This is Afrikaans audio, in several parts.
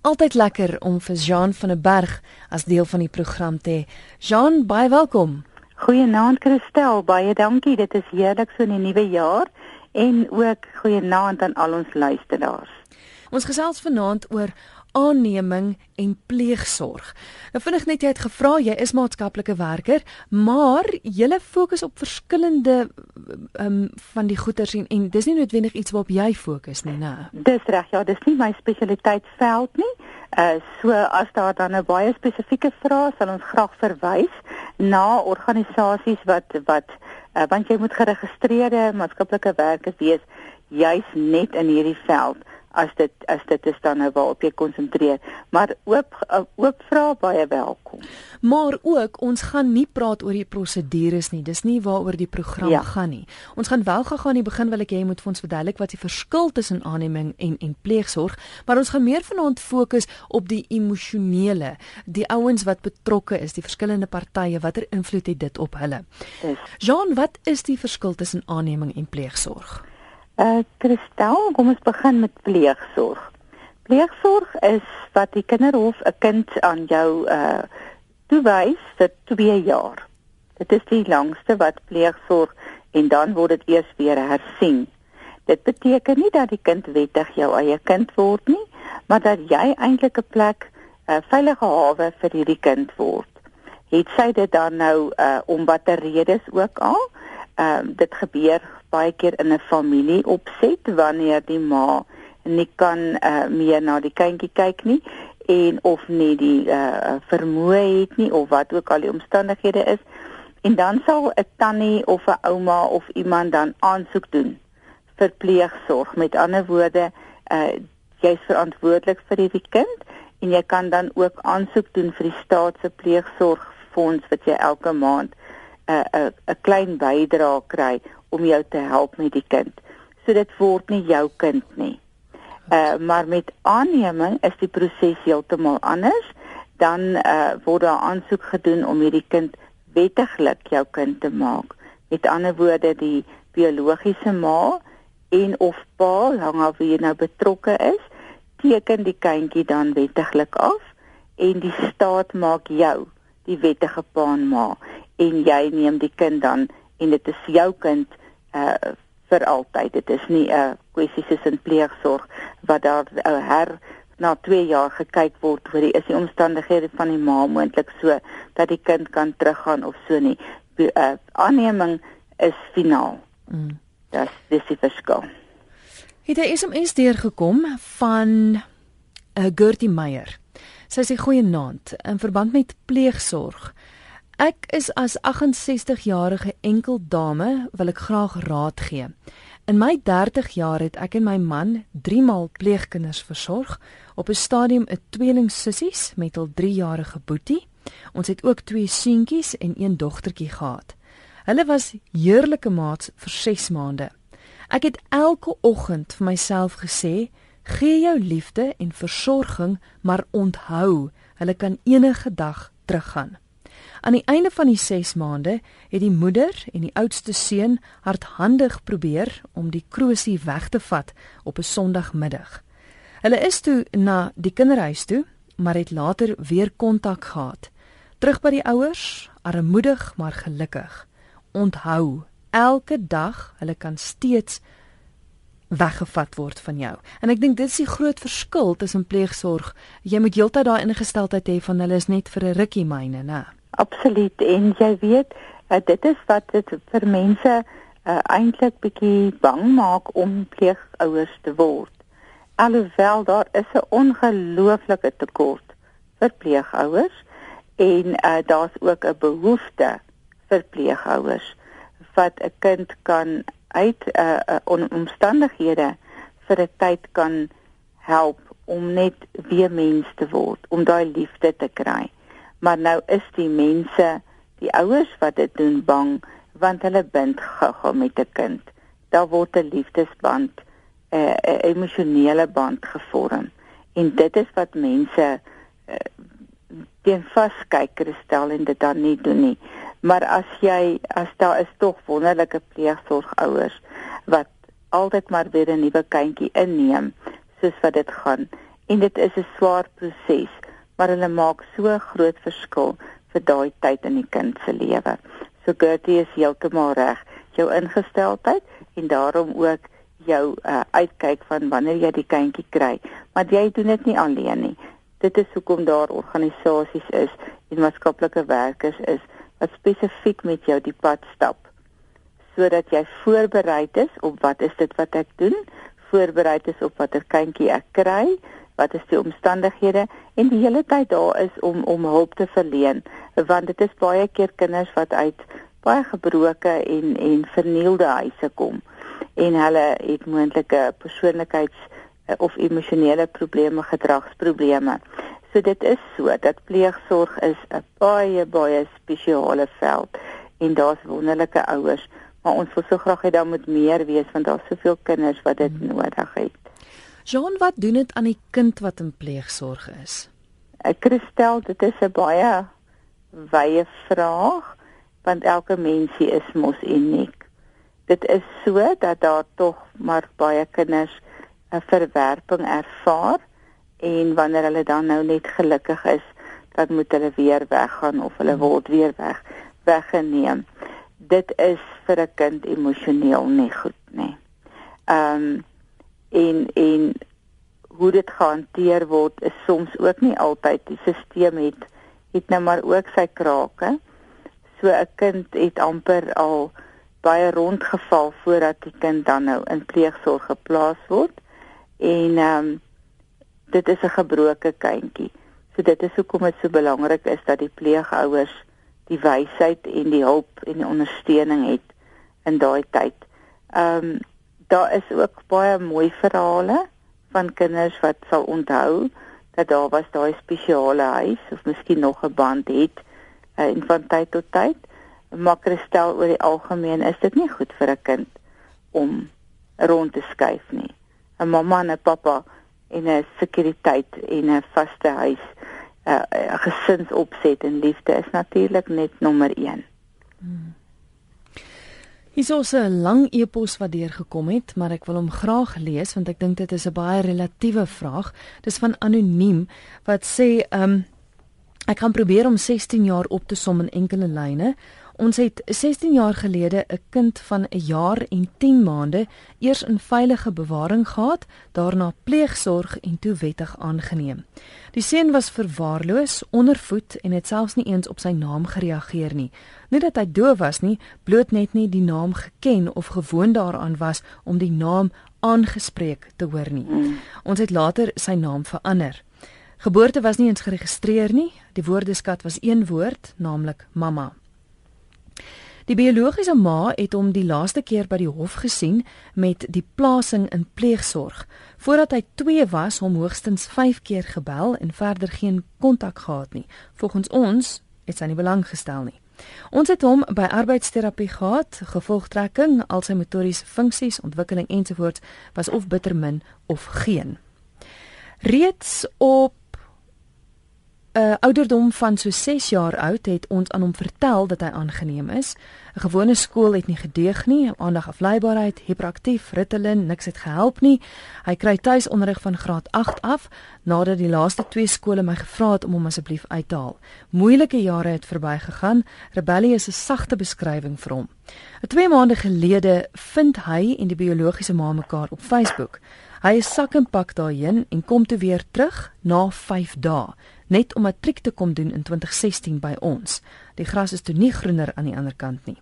Altyd lekker om vir Jean van der Berg as deel van die program te hê. Jean, baie welkom. Goeienaand Christel, baie dankie. Dit is heerlik so in die nuwe jaar en ook goeienaand aan al ons luisteraars. Ons gesels vanaand oor aanneming en pleegsorg. Nou vinnig net jy het gevra jy is maatskaplike werker, maar jy fokus op verskillende um, van die goeders en, en dis nie noodwendig iets waarop jy fokus nie, né? Dis reg, ja, dis nie my spesialiteitsveld nie. Uh so as daar dan 'n baie spesifieke vraag sal ons graag verwys na organisasies wat wat uh, want jy moet geregistreerde maatskaplike werkers wees juis net in hierdie veld as dit as dit is dan nou waarop jy konsentreer. Maar oop oop vra baie welkom. Maar ook ons gaan nie praat oor die prosedures nie. Dis nie waaroor die program ja. gaan nie. Ons gaan wel gegaan in die begin wil ek hê jy moet vir ons verduidelik wat die verskil tussen aanneming en en pleegsorg. Maar ons gaan meer vanaand fokus op die emosionele die ouens wat betrokke is die verskillende partye watter invloed het dit op hulle? Yes. Jean wat is die verskil tussen aanneming en pleegsorg Uh Christel, kom ons begin met pleegsorg. Pleegsorg is wat die kinderhof 'n kind aan jou uh toewys vir 2 jaar. Dit is die langste wat pleegsorg en dan word dit eers weer hersien. Dit beteken nie dat die kind wettig jou eie kind word nie, maar dat jy eintlik 'n plek 'n uh, veilige hawe vir hierdie kind word. Het sy dit dan nou uh om watter redes ook al? Ehm uh, dit gebeur baie keer in 'n familie opset wanneer die ma nie kan uh, meer na die kindjie kyk nie en of nie die uh, vermoë het nie of wat ook al die omstandighede is. En dan sal 'n tannie of 'n ouma of iemand dan aansoek doen vir pleegsorg met ander woorde uh, jy's verantwoordelik vir hierdie kind en jy kan dan ook aansoek doen vir die staat se pleegsorgfonds wat jy elke maand 'n uh, 'n uh, 'n klein bydrae kry om jou te help met die kind. So dit word nie jou kind nie. Uh maar met aanneming is die proses heeltemal anders. Dan uh word daar aansoek gedoen om hierdie kind wettiglik jou kind te maak. Met ander woorde die biologiese ma en of pa, hang af wie nou betrokke is, teken die kindjie dan wettiglik af en die staat maak jou die wettige pa en ma en jy neem die kind dan en dit is jou kind uh vir altyd. Dit is nie 'n uh, kwessie soos in pleegsorg wat daar uh, her na 2 jaar gekyk word oor die is die omstandighede van die ma moontlik so dat die kind kan teruggaan of so nie. Die uh, aanneming is finaal. Mm. Das dis die verskil. Het 'n SMS deurgekom van 'n uh, Gertie Meyer. Sy sê goeie naand in verband met pleegsorg. Ek is as 68 jarige enkel dame wil ek graag raad gee. In my 30 jaar het ek en my man 3 maal pleegkinders versorg, op 'n stadium 'n tweeling sissies met hul 3-jarige boetie. Ons het ook twee seentjies en een dogtertjie gehad. Hulle was heerlike maats vir 6 maande. Ek het elke oggend vir myself gesê, gee jou liefde en versorging, maar onthou, hulle kan enige dag teruggaan. Aan die einde van die 6 maande het die moeder en die oudste seun hardhandig probeer om die krosie weg te vat op 'n Sondagmiddag. Hulle is toe na die kinderhuis toe, maar het later weer kontak gehad. Terug by die ouers, armoedig maar gelukkig. Onthou, elke dag hulle kan steeds weggevat word van jou. En ek dink dit is die groot verskil tussen pleegsorg. Jy moet heeltyd daai ingesteldheid hê van hulle is net vir 'n rukkie myne, né? Absoluut en jy weet uh, dit is wat dit vir mense uh, eintlik bietjie bang maak om pleegouers te word. Alhoewel daar is 'n ongelooflike tekort vir pleegouers en uh, daar's ook 'n behoefte vir pleegouers wat 'n kind kan uit 'n uh, uh, omstandighede vir 'n tyd kan help om net weer mens te word, om daai liefde te kry maar nou is die mense, die ouers wat dit doen bang want hulle bind gou-gou met 'n kind. Daar word 'n liefdesband, 'n uh, 'n emosionele band gevorm. En dit is wat mense uh, teen vaskyk kristel en dit dan nie doen nie. Maar as jy as daar is tog wonderlike pleegsorgouers wat altyd maar weer 'n nuwe kindjie inneem soos wat dit gaan en dit is 'n swaar proses, maar hulle maak so groot verskil vir daai tyd in die kind se lewe. So Gertie is heeltemal reg. Jou ingesteldheid en daarom ook jou uh, uitkyk van wanneer jy die kindjie kry. Maar jy doen dit nie alleen nie. Dit is hoekom daar organisasies is en maatskaplike werkers is wat spesifiek met jou die pad stap sodat jy voorbereid is op wat is dit wat ek doen, voorbereid is op watter kindjie ek kry, wat is die omstandighede en die hele tyd daar is om om hulp te verleen want dit is baie keer kinders wat uit baie gebroke en en vernielde huise kom en hulle het moontlike persoonlikheids eh, of emosionele probleme, gedragsprobleme. So dit is so dat pleegsorg is 'n baie baie spesiale veld en daar's wonderlike ouers, maar ons wil so graag hê daar moet meer wees want daar's soveel kinders wat dit hmm. nodig het. Jean, wat doen dit aan die kind wat in pleegsorg is? Ek kristel, dit is 'n baie wye vraag want elke mensie is mos uniek. Dit is so dat daar tog maar baie kinders 'n verwerping ervaar en wanneer hulle dan nou net gelukkig is, dan moet hulle weer weggaan of hulle word weer weg weggeneem. Dit is vir 'n kind emosioneel nie goed nie. Ehm um, en en hoe dit gehanteer word is soms ook nie altyd die stelsel het het nou maar ook sy krake. So 'n kind het amper al baie rondgeval voordat die kind dan nou in pleegsorg geplaas word. En ehm um, dit is 'n gebroke kindjie. So dit is hoekom dit so belangrik is dat die pleegouers die wysheid en die hulp en die ondersteuning het in daai tyd. Ehm um, daar is ook baie mooi verhale van kinders wat sal onthou dat daar was daai spesiale huis of miskien nog 'n band het uh, en van tyd tot tyd. Maar kristel oor die algemeen is dit nie goed vir 'n kind om rond te skuif nie. 'n Mamma en 'n pappa en 'n sekuriteit en 'n vaste huis, eh, 'n uh, gesinsopset en liefde is natuurlik net nommer 1. Hmm. Hier's ook 'n lang e-pos wat deurgekom het, maar ek wil hom graag lees want ek dink dit is 'n baie relatiewe vraag. Dis van anoniem wat sê, ehm um, ek gaan probeer om 16 jaar op te som in enkele lyne. Ons het 16 jaar gelede 'n kind van 'n jaar en 10 maande eers in veilige bewaring gehad, daarna pleegsorg en toe wettig aangeneem. Die seun was verwaarloos, ondervoed en het selfs nie eens op sy naam gereageer nie. Nie dat hy doof was nie, bloot net nie die naam geken of gewoond daaraan was om die naam aangespreek te hoor nie. Mm. Ons het later sy naam verander. Geboorte was nie eens geregistreer nie. Die woordeskat was een woord, naamlik mamma. Die biologiese ma het hom die laaste keer by die hof gesien met die plasing in pleegsorg. Voordat hy 2 was, hom hoogstens 5 keer gebel en verder geen kontak gehad nie. Volgens ons het hy nie belang gestel nie. Ons het hom by arbeidsterapie gehad, gevolgtrekking, al sy motoriese funksies, ontwikkeling ensovoorts was of bitter min of geen. Reeds op 'n uh, ouderdom van so 6 jaar oud het ons aan hom vertel dat hy aangeneem is. 'n Gewone skool het nie gedeeg nie, aandag afleibaarheid, hiperaktief, Ritalin, niks het gehelp nie. Hy kry tuisonderrig van graad 8 af nadat die laaste twee skole my gevra het om hom asseblief uit te haal. Moeilike jare het verbygegaan. Rebellie is 'n sagte beskrywing vir hom. 'n 2 maande gelede vind hy en die biologiese ma mekaar op Facebook. Hy is sak en pak daarheen en kom toe weer terug na 5 dae net om matriek te kom doen in 2016 by ons. Die gras is toe nie groener aan die ander kant nie.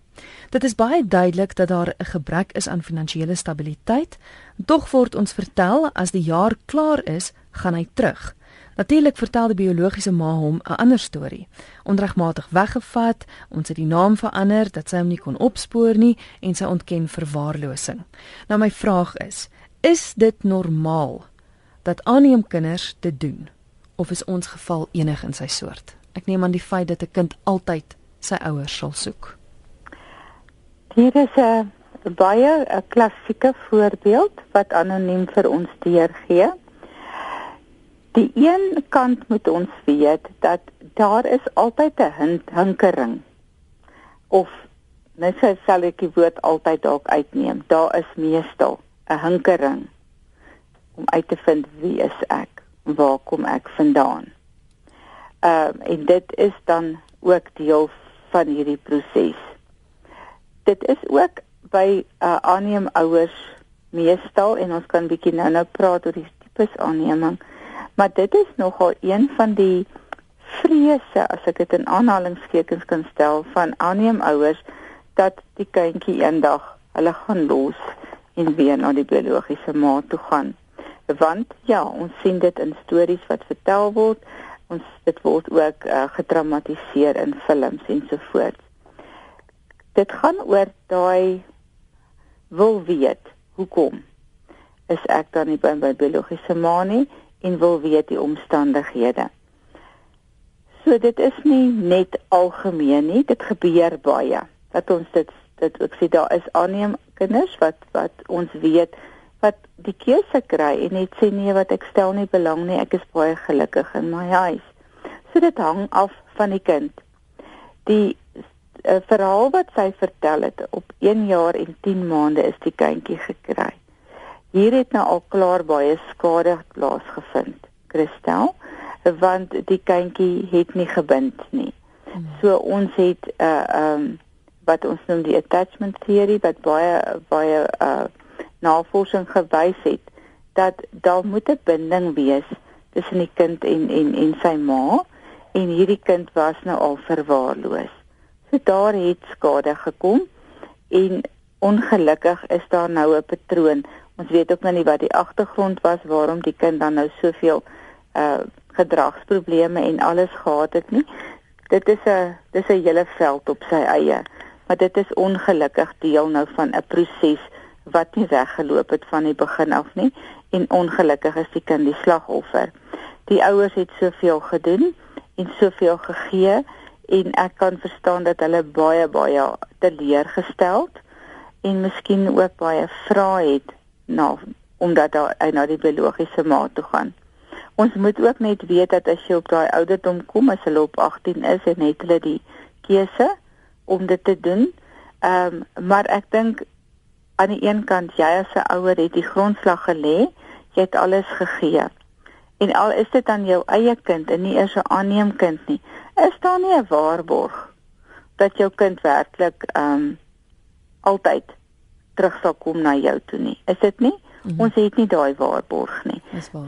Dit is baie duidelik dat daar 'n gebrek is aan finansiële stabiliteit. Tog word ons vertel as die jaar klaar is, gaan hy terug. Natuurlik vertel die biologiese ma hom 'n ander storie. Onregmatig weggevat, ons het die naam verander dat sy hom nie kon opspoor nie en sy ontken verwaarlosing. Nou my vraag is, is dit normaal dat aanneem kinders dit doen? Of is ons geval enig in sy soort? Ek neem aan die feit dat 'n kind altyd sy ouers sal soek. Hier is 'n baie 'n klassieke voorbeeld wat anoniem vir ons deurgee. Die een kant moet ons weet dat daar is altyd 'n hinkering of net sê sal ek die woord altyd dalk uitneem. Daar is meestal 'n hinkering om uit te vind wie is ek waar kom ek vandaan? Ehm uh, en dit is dan ook deel van hierdie proses. Dit is ook by uh, aanneemouers meestal en ons kan bietjie nou-nou praat oor die tipes aanneming, maar dit is nogal een van die vrese as ek dit in aanhalingstekens kan stel van aanneemouers dat die kindjie eendag hulle gaan los en weer na die biologiese ma toe gaan. Want ja, ons sien dit in stories wat vertel word. Ons dit word ook uh, gedramatiseer in films en so voort. Dit gaan oor daai wil weet hoekom is ek dan nie by my biologiese ma nie en wil weet die omstandighede. So dit is nie net algemeen nie, dit gebeur baie. Dat ons dit dit ek sê daar is aanneem kinders wat wat ons weet wat die keuse kry en net sê nee wat ek stel nie belang nie, ek is baie gelukkig in my huis. So dit hang af van die kind. Die uh, verhaal wat sy vertel het op 1 jaar en 10 maande is die kindjie gekry. Hier het nou al klaar baie skade plaasgevind. Christel, want die kindjie het nie gebind nie. Hmm. So ons het 'n uh, ehm um, wat ons noem die attachment theory wat baie baie uh navorsing gewys het dat daar moet 'n binding wees tussen die kind en en en sy ma en hierdie kind was nou al verwaarloos. So daar het skade gekom en ongelukkig is daar nou 'n patroon. Ons weet ook nou nie wat die agtergrond was waarom die kind dan nou soveel uh gedragsprobleme en alles gehad het nie. Dit is 'n dis 'n hele veld op sy eie, maar dit is ongelukkig deel nou van 'n proses wat nie weggeloop het van die begin af nie en ongelukkig is die kind die slagoffer. Die ouers het soveel gedoen en soveel gegee en ek kan verstaan dat hulle baie baie teleurgesteld en miskien ook baie vrae het na omdat hy na die biologiese ma toe gaan. Ons moet ook net weet dat as jy op daai ouderdom kom as hulle op 18 is en het hulle die keuse om dit te doen. Ehm um, maar ek dink aan die een kant jy as 'n ouer het die grondslag gelê, jy het alles gegee. En al is dit dan jou eie kind en nie eers 'n aanneemkind nie, is daar nie 'n waarborg dat jou kind werklik ehm um, altyd terug sal kom na jou toe nie. Is dit nie? Mm -hmm. Ons het nie daai waarborg nie.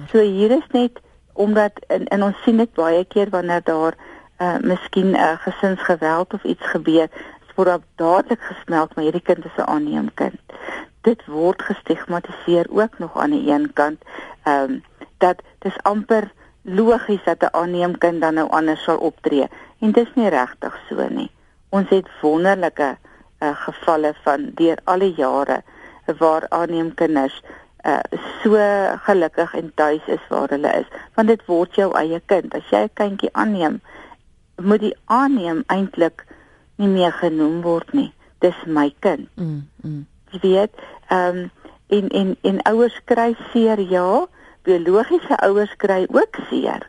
So hier is net omdat en, en ons sien dit baie keer wanneer daar uh miskien 'n uh, gesinsgeweld of iets gebeur, word dadelik gesmeld maar hierdie kind is 'n aanneemkind. Dit word gestigmatiseer ook nog aan die een kant. Ehm um, dat dis amper logies dat 'n aanneemkind dan nou anders sal optree en dit is nie regtig so nie. Ons het wonderlike uh gevalle van deur alle jare waar aanneemkinders uh so gelukkig en tuis is waar hulle is want dit word jou eie kind as jy 'n kindjie aanneem moet die aanneem eintlik nie meer genoem word nie. Dis my kind. Mm, mm. jy weet ehm um, en en en ouers kry seer ja. Biologiese ouers kry ook seer.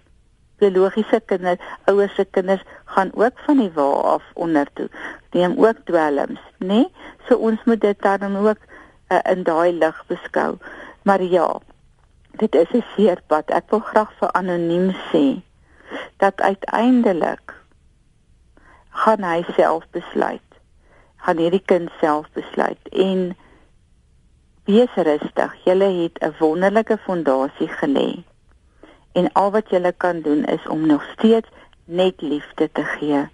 Biologiese kinders ouers se kinders gaan ook van die wa af onder toe. Neem ook dwelms nê? So ons moet dit dan ook uh, in daai lig beskou. Maar ja, dit is 'n seerpad. Ek wil graag vir anoniem sê dat uiteindelik gaan hy self besluit. Gaan hierdie kind self besluit en wees rustig. Julle het 'n wonderlike fondasie gelê. En al wat julle kan doen is om nog steeds net liefde te gee.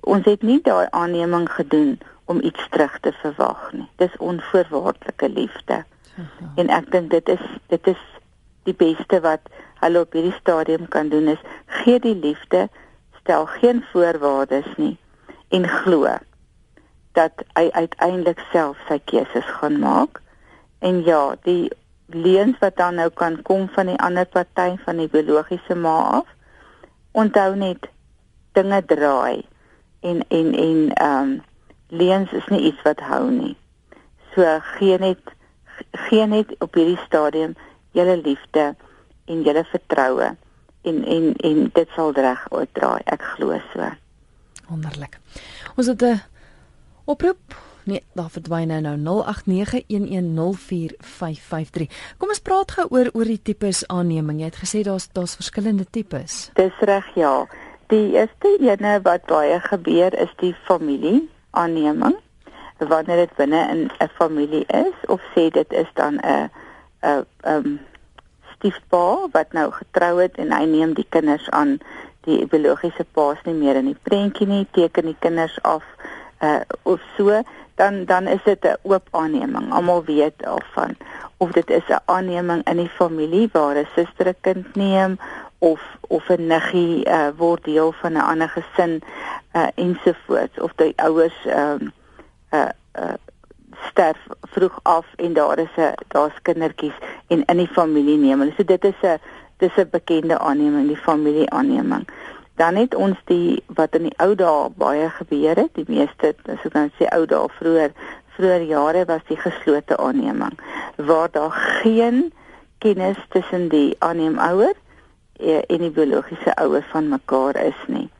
Ons het nie daai aanneming gedoen om iets terug te verwag nie. Dis onvoorwaardelike liefde. En ek dink dit is dit is die beste wat hulle op hierdie stadium kan doen is gee die liefde, stel geen voorwaardes nie en glo dat hy uiteindelik self sy keuses gaan maak. En ja, die leuns wat dan nou kan kom van die ander party van die biologiese ma af. Onthou net dinge draai en en en ehm um, leuns is nie iets wat hou nie. So gee net gee net op hierdie stadium julle liefde en julle vertroue en en en dit sal reg uitdraai ek glo so wonderlik ons het 'n oproep nee, daar verdwyn nou nou 0891104553. Kom ons praat gou oor oor die tipes aanneming. Jy het gesê daar's daar's verskillende tipes. Dis reg, ja. Die eerste ene wat baie gebeur is die familie aanneming wanneer dit binne in 'n familie is of sê dit is dan 'n 'n um stiefpa wat nou getrou het en hy neem die kinders aan die biologiese paas nie meer in die prentjie nie teken die kinders af uh of so dan dan is dit 'n oop aanneming. Almal weet daarvan. Of dit is 'n aanneming in die familie waar 'n suster 'n kind neem of of 'n niggie uh word deel van 'n ander gesin uh ensovoorts of die ouers ehm um, uh uh sterf vroeg af en daar is 'n daar's kindertjies en in die familie neem hulle. So dit is 'n dis 'n bekende aanneming, die familie aanneming. Dan het ons die wat in die ou dae baie gebeur het, die meeste as ek nou sê ou dae vroeër vroeër jare was die geslote aanneming waar daar geen kennis tussen die aanneemouer eh, en die biologiese ouers van mekaar is nie.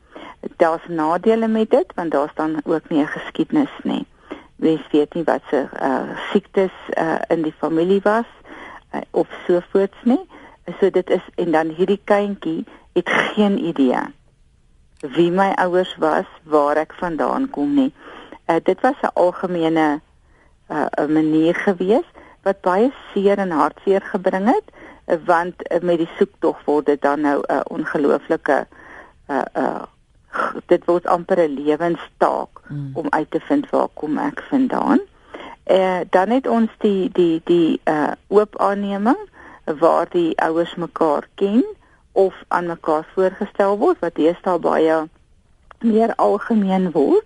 Daar's nadele met dit want daar's dan ook nie 'n geskiedenis nie mens weet nie wat se uh, siektes uh, in die familie was uh, of so voorts nie. So dit is en dan hierdie kindjie het geen idee wie my ouers was, waar ek vandaan kom nie. Uh, dit was 'n algemene uh, 'n manier gewees wat baie seer en hartseer gebring het uh, want uh, met die soektog word dit dan nou 'n uh, ongelooflike uh uh dit word amper 'n lewenstaak mm. om uit te vind waar kom ek vandaan. Eh dan het ons die die die uh oop aanneming waar die ouers mekaar ken of aan mekaar voorgestel word wat deesdae baie meer algemeen word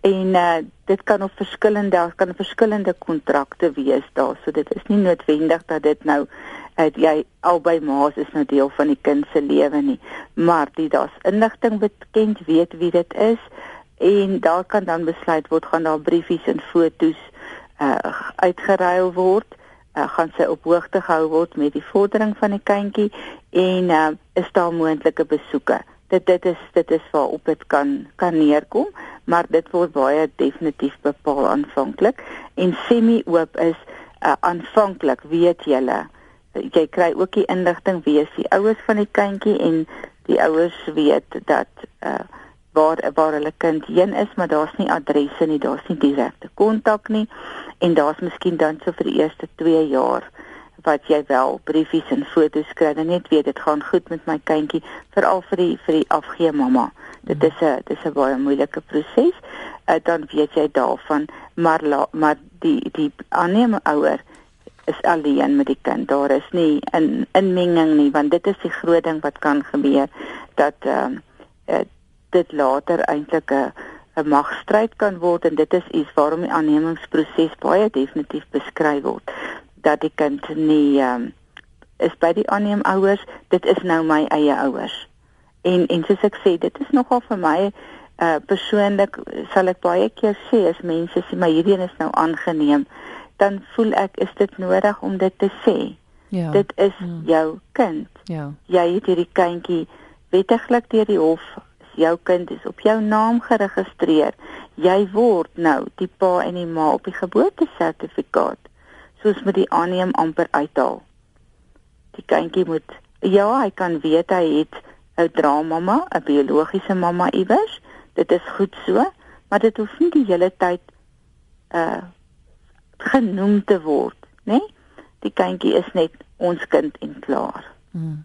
en uh dit kan op verskillende kan verskillende kontrakte wees daar so dit is nie noodwendig dat dit nou het jy albei ma's is nou deel van die kind se lewe nie. Maar die daar's inligting bekend weet wie dit is en daar kan dan besluit word gaan daar briefies en fotos uh, uitgeruil word. Uh, gaan sy op hoogte gehou word met die vordering van die kindjie en uh, is daar moontlike besoeke? Dit dit is dit is waarop dit kan kan neerkom maar dit word baie definitief bepaal aanvanklik. En semi oop is uh, aanvanklik weet julle jy kry ook die inligting wie is die ouers van die kindjie en die ouers weet dat uh waar waar hulle kind heen is maar daar's nie adresse nie daar's nie direkte kontak nie en daar's miskien dan so vir die eerste 2 jaar wat jy wel briefies en foto's kry. En net weet dit gaan goed met my kindjie veral vir die vir die afgee mamma. Dit is 'n dit is 'n baie moeilike proses uh, dan weet jy daarvan maar la, maar die die aanneem ouer is alleen met die kind. Daar is nie 'n inmenging nie want dit is die groot ding wat kan gebeur dat ehm uh, dit later eintlik 'n 'n magstryd kan word en dit is iets waarom die aannemingsproses baie definitief beskryf word dat die kind nie um, is by die aanneemouers, dit is nou my eie ouers. En en soos ek sê, dit is nogal vir my uh persoonlik sal ek baie keer sê as mense sê maar hierdie een is nou aangeneem dan voel ek is dit nodig om dit te sê. Ja. Dit is ja. jou kind. Ja. Jy het hierdie kindjie wettiglik deur die hof jou kind is op jou naam geregistreer. Jy word nou die pa en die ma op die geboortesertifikaat. Soos met die aanneem amper uithaal. Die kindjie moet ja, hy kan weet hy het 'n draamamma, 'n biologiese mamma iewers. Dit is goed so, maar dit hoef nie die hele tyd uh genoem te word, né? Nee? Die kindjie is net ons kind en klaar. Hmm.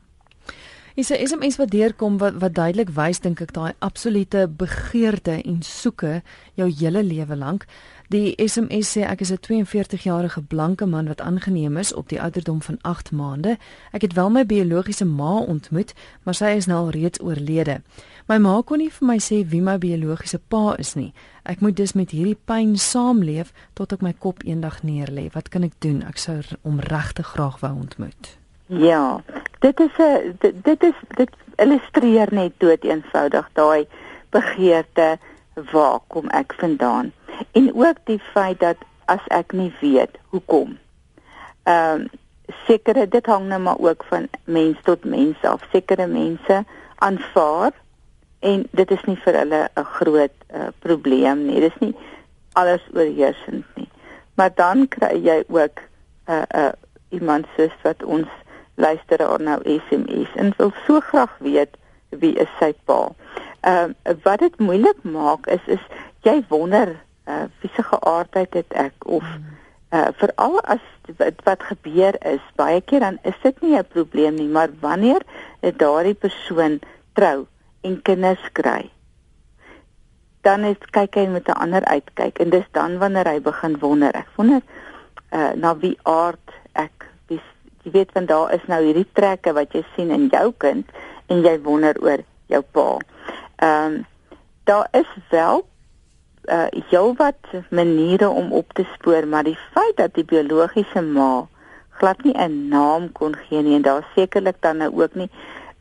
Is 'n SMS wat deurkom wat wat duidelik wys dink ek daai absolute begeerte en soeke jou hele lewe lank. Die SMS sê ek is 'n 42-jarige blanke man wat aangeneem is op die ouderdom van 8 maande. Ek het wel my biologiese ma ontmoet, maar sy is nou al reeds oorlede. My ma kon nie vir my sê wie my biologiese pa is nie. Ek moet dus met hierdie pyn saamleef tot ek my kop eendag neerlê. Wat kan ek doen? Ek sou hom regtig graag wou ontmoet. Ja, dit is 'n dit, dit is dit illustreer net dood eenvoudig daai begeerte waar kom ek vandaan? en ook die feit dat as ek nie weet hoekom ehm um, sekere dit hang nou maar ook van mens tot mens af sekere mense aanvaar en dit is nie vir hulle 'n groot uh, probleem nie dis nie alles oorheersend nie. Maar dan kry jy ook 'n uh, 'n uh, iemand soos wat ons luisteraar nou SMS en wil so graag weet wie is sy pa. Ehm uh, wat dit moeilik maak is is jy wonder uh wie se geaardheid het ek of uh veral as wat, wat gebeur is baie keer dan is dit nie 'n probleem nie maar wanneer daardie persoon trou en kinders kry dan is kyk hy met 'n ander uitkyk en dis dan wanneer hy begin wonder ek wonder uh na wie aard ek wie jy weet van daar is nou hierdie trekke wat jy sien in jou kind en jy wonder oor jou pa. Ehm um, daar is wel uh heelwat maniere om op te spoor, maar die feit dat die biologiese ma glad nie 'n naam kon gee nie en daar sekerlik dan nou ook nie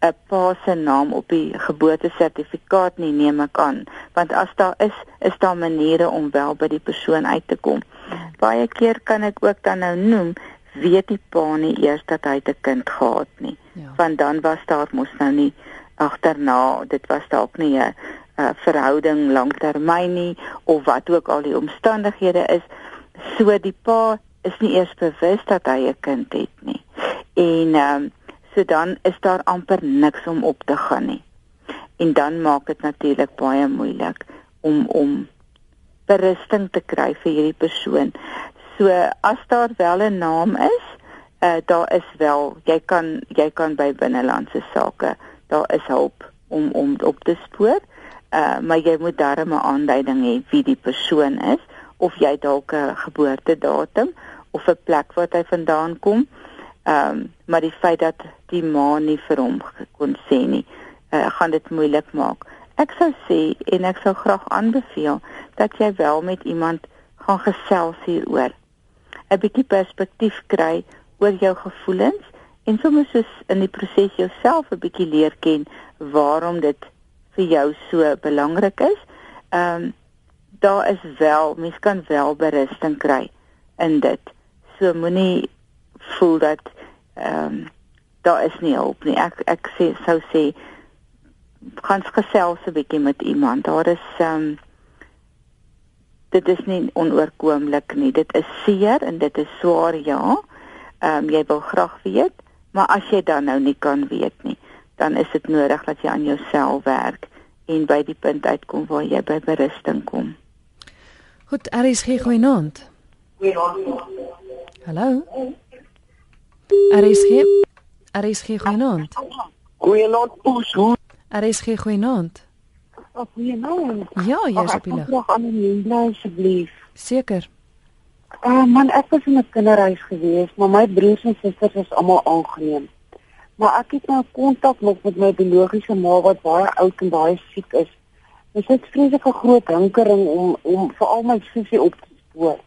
'n pa se naam op die geboortesertifikaat nie neem ek aan, want as daar is, is daar maniere om wel by die persoon uit te kom. Baie keer kan ek ook dan nou noem weet die pa nie eers dat hy 'n kind gehad nie. Ja. Want dan was daar mos nou nie agterna, dit was dalk nie 'n uh, verhouding lanktermyn nie of wat ook al die omstandighede is so die pa is nie eers bewus dat hy 'n kind het nie en um, so dan is daar amper niks om op te gaan nie. En dan maak dit natuurlik baie moeilik om om berusting te kry vir hierdie persoon. So as daar wel 'n naam is uh, daar is wel jy kan jy kan by binnelandse sake daar is hulp om om op te spoor. Uh, maar jy moet darm 'n aanduiding hê wie die persoon is of jy dalk 'n geboortedatum of 'n plek wat hy vandaan kom. Ehm um, maar die feit dat die ma nie vir hom kon sê nie, uh, gaan dit moeilik maak. Ek sou sê en ek sou graag aanbeveel dat jy wel met iemand gaan gesels hieroor. 'n bietjie perspektief kry oor jou gevoelens en soms soos in die proses jouself 'n bietjie leer ken waarom dit vir jou so belangrik is. Ehm um, daar is wel, mens kan wel berusting kry in dit. So moenie voel dat ehm um, daar is nie hulp nie. Ek ek sê sou sê gaan gesels 'n bietjie met iemand. Daar is ehm um, dit is nie onoorkoomlik nie. Dit is seer en dit is swaar ja. Ehm um, jy wil graag weet, maar as jy dan nou nie kan weet nie, dan is dit nodig dat jy aan jouself werk en by die punt uitkom waar jy by berusting kom. Goed, RSG goeienaand. Hallo. RSG. RSG goeienaand. Goeienaand, Poes. RSG goeienaand. Goeienaand. Ja, jy's op die lig. Ek aan die bly asseblief. Seker. Ah, uh, man, ek was in 'n kinderhuis gewees, maar my broers en susters is almal aangeneem. Maar ek het nou kontak nog met my biologiese ma wat baie oud en baie siek is. Dit is vreeslike groot hinkering om om vir al my sussie op te spoor.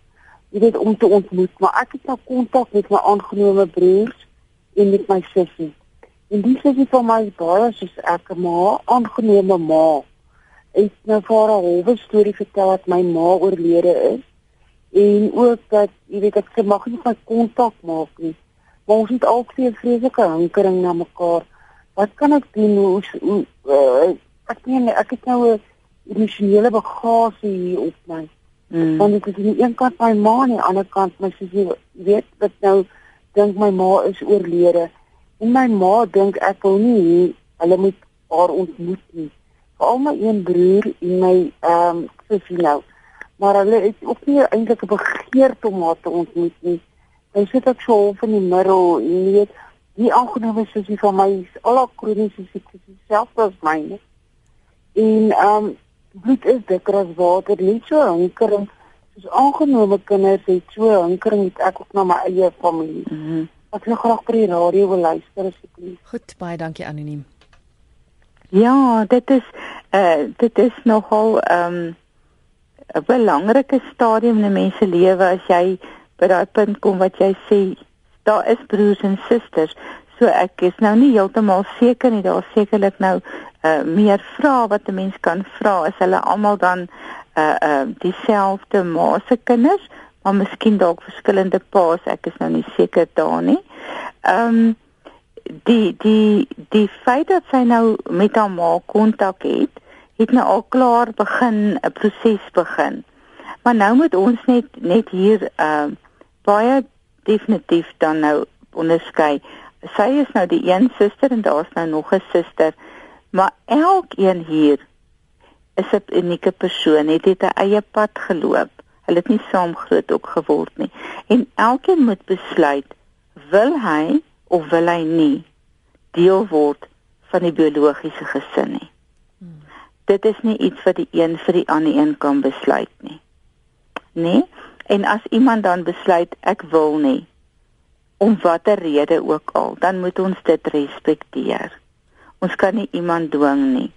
Jy weet om te ontmoet, maar ek het nou kontak met my aangenome broers en met my sussie. En die sussie van my is baie soos ek 'n ma, aangenome ma. Ek nou vir 'n halwe storie vertel dat my ma oorlede is en ook dat jy weet ek mag nie van kontak maak nie maar ons het al twee vreeslike hinkering na mekaar. Wat kan ek doen? Hoe, hoe uh, ek nie ek het nou 'n emosionele bagasie hier op my. Mm. Want ek is aan die een kant my ma en aan die ander kant my sussie weet dat nou dink my ma is oorlede. En my ma dink ek wil nie hulle moet haar ontmoet nie. Veral my een broer en my ehm um, sussie nou. Maar hulle het ook nie eintlik 'n begeerte om haar te ontmoet nie. Hy sit ek so half in die middel en jy weet, die aangenome sussie van my is al haar kroniese siektes dieselfde as myne. En ehm um, bloed is dikker as water, nie so hinkering soos aangenome kinders het so hinkering het ek ook na my eie familie. Mm -hmm. Ek wil graag by die radio wil luister asseblief. Goed, baie dankie anoniem. Ja, dit is uh, dit is nogal ehm um, 'n belangrike stadium in 'n mens se lewe as jy by daai punt kom wat jy sê daar is broers en susters so ek is nou nie heeltemal seker nie daar sekerlik nou uh, meer vrae wat 'n mens kan vra is hulle almal dan uh uh dieselfde ma se kinders maar miskien dalk verskillende pa's ek is nou nie seker daar nie. Ehm um, die die die feit dat sy nou met haar ma kontak het het nou al klaar begin 'n proses begin. Maar nou moet ons net net hier ehm uh, baie definitief dan nou onderskei. Sy is nou die een suster en daar's nou nog 'n suster, maar elkeen hier is 'n unieke persoon, het het 'n eie pad geloop. Hulle het nie saam groot ook geword nie. En elkeen moet besluit wil hy of wil hy nie deel word van die biologiese gesin nie. Dit is nie iets wat die een vir die ander een kan besluit nie. Nee, en as iemand dan besluit ek wil nie om watter rede ook al, dan moet ons dit respekteer. Ons kan nie iemand dwing nie.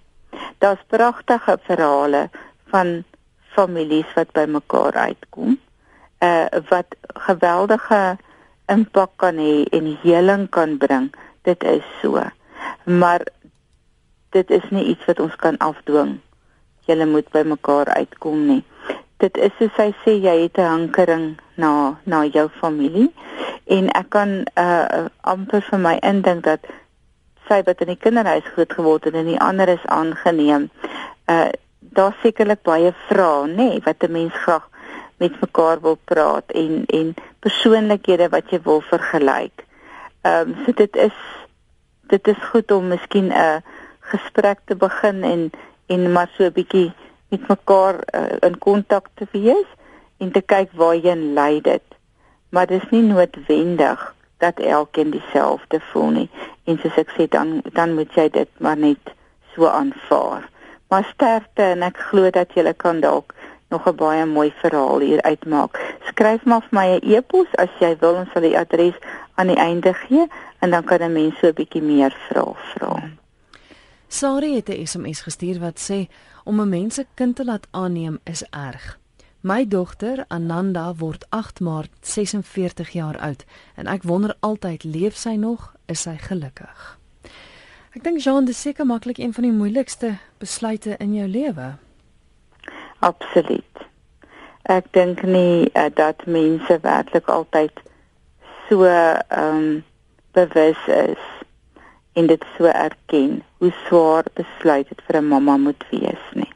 Daar's pragtige verhale van families wat bymekaar uitkom. Uh wat geweldige impak kan hê en heling kan bring. Dit is so. Maar dit is nie iets wat ons kan afdwing. Julle moet bymekaar uitkom nie. Dit is soos hy sê jy het 'n hankering na na jou familie en ek kan uh amper vir my indink dat sy wat in die kinderhuis groot geword het en die ander is aangeneem. Uh daar sekerlik baie vrae, nê, nee, wat 'n mens graag met mekaar wil praat en en persoonlikhede wat jy wil vergelyk. Ehm um, so dit is dit is goed om miskien 'n gesprek te begin en en maar so 'n bietjie met mekaar uh, in kontak te wees en te kyk waarheen lei dit. Maar dit is nie noodwendig dat elkeen dieselfde voel nie. En soos ek sê dan dan moet jy dit maar net so aanvaar. Maar sterkte en ek glo dat jy kan dalk nog 'n baie mooi verhaal hier uitmaak. Skryf maar vir my 'n e-pos as jy wil ons sal die adres aan die einde gee en dan kan 'n mens so 'n bietjie meer vra vra. Sari het 'n SMS gestuur wat sê om 'n mens se kind te laat aanneem is erg. My dogter Ananda word 8 Maart 46 jaar oud en ek wonder altyd leef sy nog, is sy gelukkig. Ek dink Jean de seker maklik een van die moeilikste besluite in jou lewe. Absoluut. Ek dink nie uh, dat mense werklik altyd so ehm um, bewus is en dit so erken hoe swaar besluit dit vir 'n mamma moet wees nie.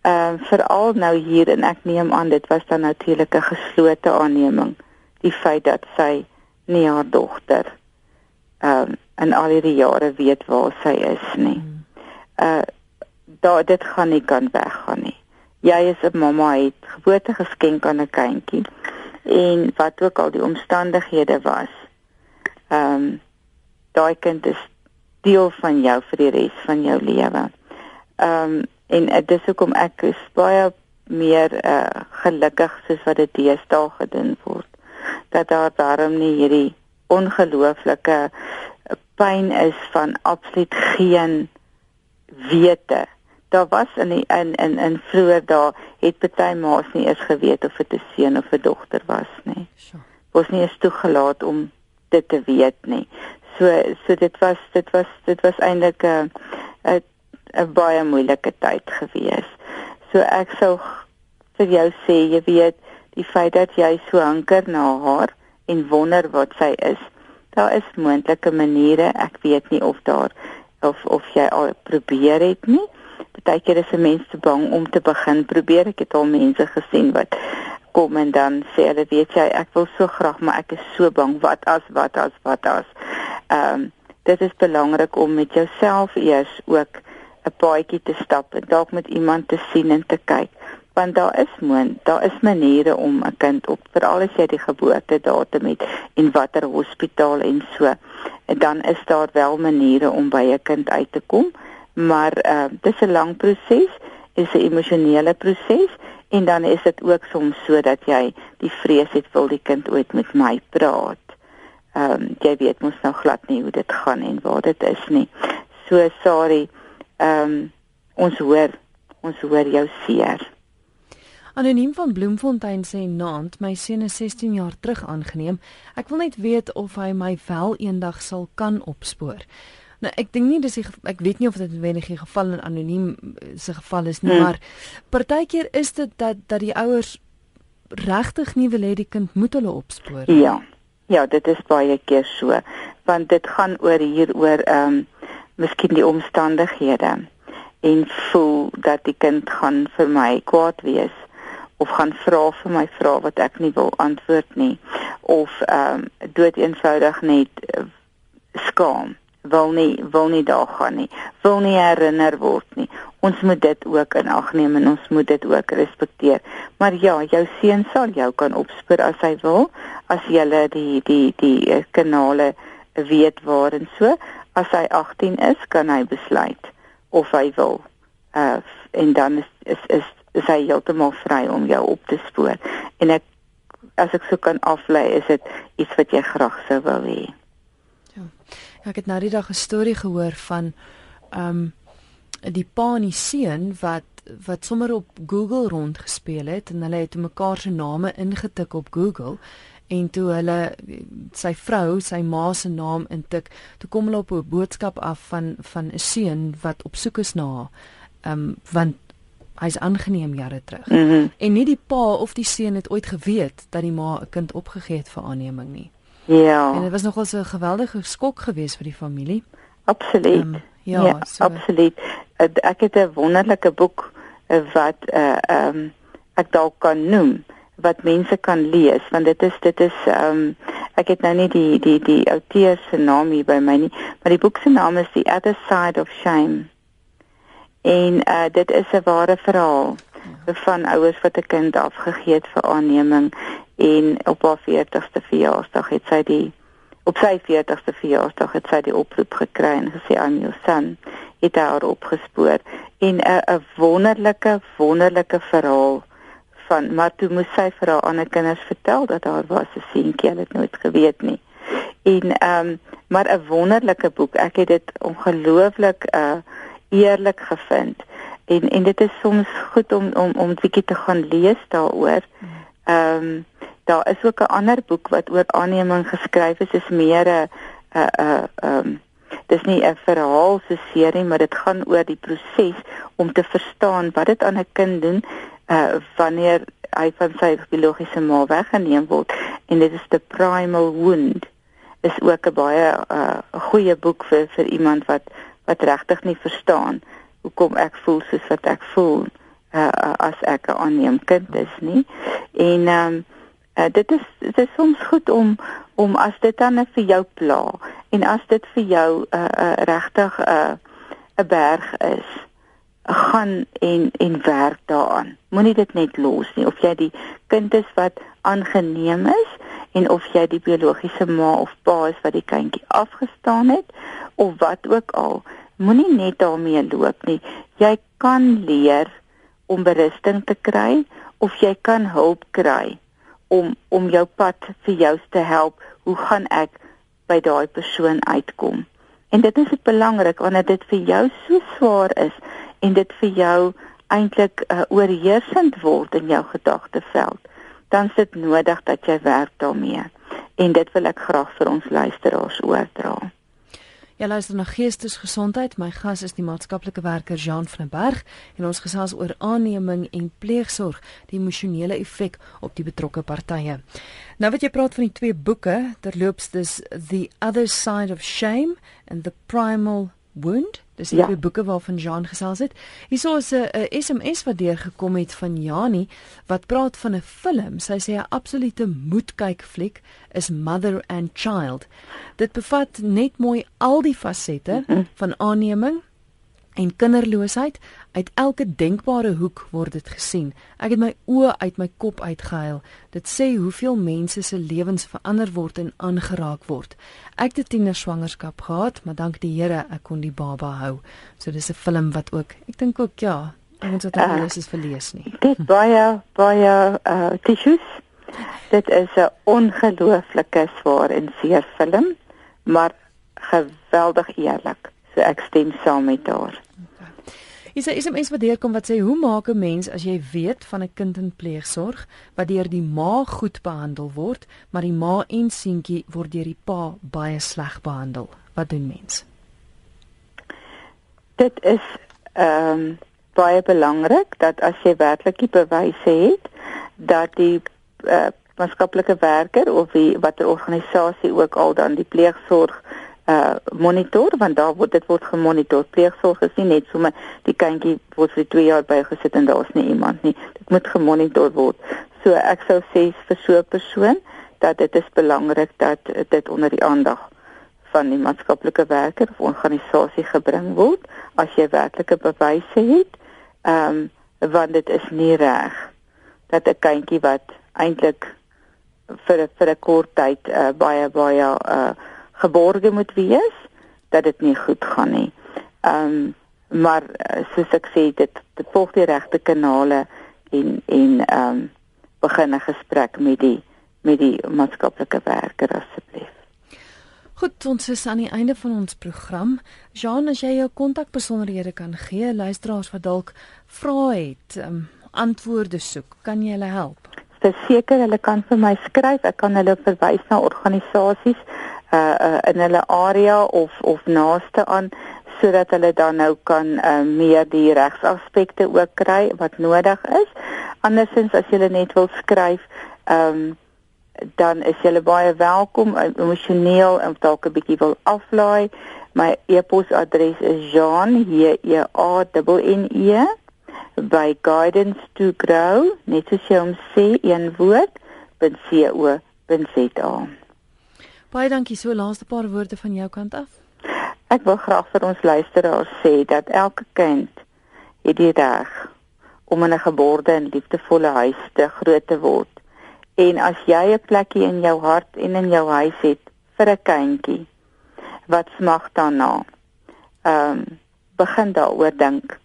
Ehm uh, veral nou hier en ek neem aan dit was dan natuurlik 'n geslote aanneming die feit dat sy nie haar dogter ehm um, in al hierdie jare weet waar sy is nie. Uh daar dit gaan nie kan weggaan nie. Jy is 'n mamma het geboorte geskenk aan 'n kindjie en wat ook al die omstandighede was. Ehm um, daai kind is deel van jou vir die res van jou lewe. Ehm um, en uh, dis hoekom ek is baie meer uh, gelukkig soos wat dit deesdae gedoen word dat daar daarom nie hierdie ongelooflike uh, pyn is van absoluut geen wete. Daar was in die, in in in vroeër dae het party ma's nie eens geweet of dit 'n seun of 'n dogter was nie. Was nie eens toegelaat om dit te weet nie. So so dit was dit was dit was eintlik 'n 'n 'n baie moeilike tyd gewees. So ek sou vir jou sê, jy weet, die feit dat jy so hanker na haar en wonder wat sy is. Daar is moontlike maniere. Ek weet nie of daar of of jy al probeer het nie. Partykeer is 'n mens te bang om te begin probeer. Ek het al mense gesien wat kom en dan sê hulle weet jy ek wil so graag maar ek is so bang wat as wat as wat as Ehm um, dit is belangrik om met jouself eers ook 'n paadjie te stap en dalk met iemand te sien en te kyk want daar is moon daar is maniere om 'n kind op veral as jy die geboorte datum het en watter hospitaal en so en dan is daar wel maniere om by 'n kind uit te kom maar uh, dit is 'n lang proses is 'n emosionele proses en dan is dit ook soms sodat jy die vrees het wil die kind ooit met my praat ehm um, jy weet mos nou glad nie hoe dit gaan en waar dit is nie. So sorry. Ehm um, ons hoor ons hoor jou seer. Anoniem van Bloemfontein sê naand my seun is 16 jaar terug aangeneem. Ek wil net weet of hy my wel eendag sal kan opspoor. Nou ek dink nie dis die, ek weet nie of dit wendig die geval in anoniem eh, se geval is nie, hmm. maar partykeer is dit dat dat die ouers regtig nie wil hê die kind moet hulle opspoor nie. Ja. Ja, dit is baie keer so, want dit gaan oor hier oor ehm um, miskien die omstandighede en voel dat die kind gaan vir my kwaad wees of gaan vra vir my vrae wat ek nie wil antwoord nie of ehm um, dood eenvoudig net uh, skaam wil nie wil nie daar gaan nie wil nie herinner word nie. Ons moet dit ook in ag neem en ons moet dit ook respekteer. Maar ja jou seun sal jou kan opspoor as hy wil as jy die die die uh, kanale weet waar en so as hy 18 is kan hy besluit of hy wil uh en dan is is is, is hy heeltemal vry om jou op te spoor en ek as ek so kan aflei is dit iets wat jy graag sou wil hê ja. ek het nou die dag 'n storie gehoor van um die pa en die seun wat wat sommer op Google rondgespeel het en hulle het mekaar se name ingetik op Google en toe hulle sy vrou sy ma se naam intik toe kom hulle op 'n boodskap af van van 'n seun wat op soek is na haar. Um, want hy's aangeneem jare terug. Mm -hmm. en nie die pa of die seun het ooit geweet dat die ma 'n kind opgegee het vir aanneming nie. Ja. En dit was nogal so 'n geweldige skok geweest vir die familie. Absoluut. Um, ja, ja so. absoluut. Ek het 'n wonderlike boek eh, wat uh, um, ek dalk kan noem wat mense kan lees want dit is dit is ehm um, ek het nou nie die die die outeur se naam hier by my nie maar die boek se naam is The Other Side of Shame. En uh, dit is 'n ware verhaal van ouers wat 'n kind afgegee het vir aanneming en op haar 40ste verjaarsdag het sy die op sy 40ste verjaarsdag het sy die oproep gekry en gesê I'm your son het haar opgespoor. En 'n 'n wonderlike wonderlike verhaal van maar toe moes sy vir haar ander kinders vertel dat daar was 'n seentjie, hulle het nooit geweet nie. En ehm um, maar 'n wonderlike boek. Ek het dit ongelooflik uh eerlik gevind. En en dit is soms goed om om om 'n bietjie te gaan lees daaroor. Ehm um, daar is ook 'n ander boek wat oor aanneming geskryf is, is meer 'n 'n ehm um, dis nie 'n verhaal so serie maar dit gaan oor die proses om te verstaan wat dit aan 'n kind doen uh wanneer hy van sy biologiese ma weggeneem word. En dit is the primal wound. Is ook 'n baie uh goeie boek vir vir iemand wat wat regtig nie verstaan hoekom ek voel soos wat ek voel uh as ek 'n aanneem kind is nie. En um uh, dit is dit is soms goed om om as dit dan vir jou pla en as dit vir jou 'n uh, uh, regtig 'n uh, 'n berg is gaan en en werk daaraan. Moenie dit net los nie of jy die kind is wat aangeneem is en of jy die biologiese ma of pa is wat die kindjie afgestaan het of wat ook al. Moenie net daarmee loop nie. Jy kan leer om berusting te kry of jy kan hulp kry om om jou pad vir jou te help. Hoe gaan ek by daai persoon uitkom? En dit is belangrik wanneer dit vir jou so swaar is en dit vir jou eintlik uh, oorheersend word in jou gedagteveld, dan is dit nodig dat jy werk daarmee. En dit wil ek graag vir ons luisteraars oordra. Ja, luister na Geestesgesondheid. My gas is die maatskaplike werker Jean van der Berg en ons gesels oor aanneming en pleegsorg, die emosionele effek op die betrokke partye. Nou wat jy praat van die twee boeke, terloops dis The Other Side of Shame and The Primal Wound. Dis die ja. boeke waarvan Jean gesels het. Hierso is 'n SMS wat deurgekom het van Jani wat praat van 'n film. Sy sê 'n absolute moedkyk fliek is Mother and Child. Dit bevat net mooi al die fasette mm -hmm. van aanneming, en kinderloosheid uit elke denkbare hoek word dit gesien. Ek het my oë uit my kop uitgehuil. Dit sê hoeveel mense se lewens verander word en aangeraak word. Ek het 'n tiener swangerskap gehad, maar dank die Here ek kon die baba hou. So dis 'n film wat ook, ek dink ook ja, ons het dit alles is verlees nie. Dit baie baie uh tissues. Dit is 'n ongelooflike swaar en seer film, maar geweldig eerlik. So ek stem saam met haar. Is is 'n mens wat deurkom wat sê hoe maak 'n mens as jy weet van 'n kind in pleegsorg wat deur die ma goed behandel word, maar die ma en seentjie word deur die pa baie sleg behandel. Wat doen mens? Dit is ehm um, baie belangrik dat as jy werklik die bewyse het dat die uh, maatskaplike werker of wie watter organisasie ook al dan die pleegsorg uh monitor want daar word dit word gemonitor. Pleegsorg is nie net sommer die kindjie word vir 2 jaar bygesit en daar's nie iemand nie. Dit moet gemonitor word. So ek sou sê vir so 'n persoon dat dit is belangrik dat dit onder die aandag van die maatskaplike werker of organisasie gebring word as jy werklike bewyse het. Ehm um, want dit is nie reg dat 'n kindjie wat eintlik vir vir 'n kort tyd uh, baie baie uh, geborge moet wees dat dit nie goed gaan nie. Ehm um, maar uh, soos ek sê dit dit volg die regte kanale en en ehm um, begin 'n gesprek met die met die maatskaplike werker asseblief. Goed, ons is aan die einde van ons program. Jean, as jy jou kontakbesonderhede kan gee, luisteraars wat dalk vrae het, um, antwoorde soek, kan jy hulle help? Verseker, hulle kan vir my skryf. Ek kan hulle verwys na organisasies uh, uh in hulle area of of naaste aan sodat hulle dan nou kan uh, meer die regsaspekte ook kry wat nodig is. Andersins as jy net wil skryf, ehm um, dan is jy baie welkom emosioneel en dalk 'n bietjie wil aflaai. My e-posadres is Jean J E A N E by guidance to grow net soos jy hom sê een woord .co.za. Baie dankie so laaste paar woorde van jou kant af. Ek wil graag vir ons luisteraars sê dat elke kind het die reg om in 'n geborde en liefdevolle huis te groot te word. En as jy 'n plekkie in jou hart en in jou huis het vir 'n kindjie wat smag daarna, ehm um, begin daaroor dink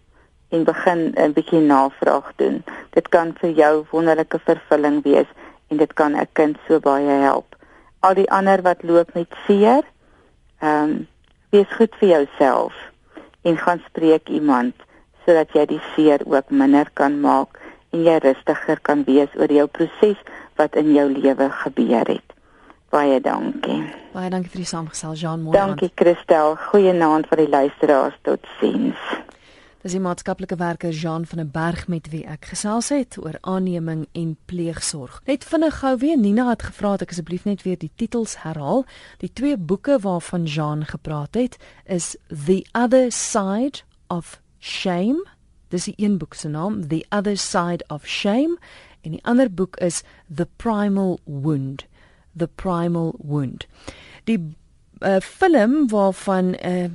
en begin 'n bietjie navraag doen. Dit kan vir jou wonderlike vervulling wees en dit kan 'n kind so baie help. Al die ander wat loop met seer, ehm um, wees goed vir jouself en gaan spreek iemand sodat jy die seer ook minder kan maak en jy rustiger kan wees oor jou proses wat in jou lewe gebeur het. Baie dankie. Baie dankie vir die saamgesel Jean Moore. Dankie Christel. Goeienaand vir die luisteraars. Totsiens. Dis die maatskaplike werker Jean van der Berg met wie ek gesels het oor aanneming en pleegsorg. Net vinnig gou weer Nina het gevra dat ek asseblief net weer die titels herhaal. Die twee boeke waarvan Jean gepraat het is The Other Side of Shame. Dis die een boek se naam, The Other Side of Shame, en die ander boek is The Primal Wound. The Primal Wound. Die uh, film waarvan uh,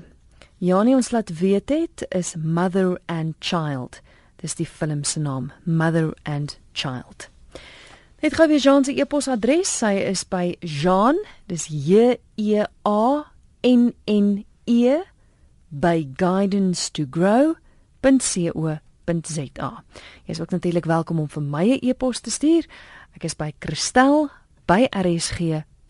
Janie ons laat weet het is Mother and Child. Dis die film se naam, Mother and Child. Net gou weer Jean se e-posadres. Sy is by Jean, dis J E A N N E by guidance to grow.co.za. Jy is ook natuurlik welkom om vir my 'n e-pos te stuur. Ek is by Christel by rsg.co.za.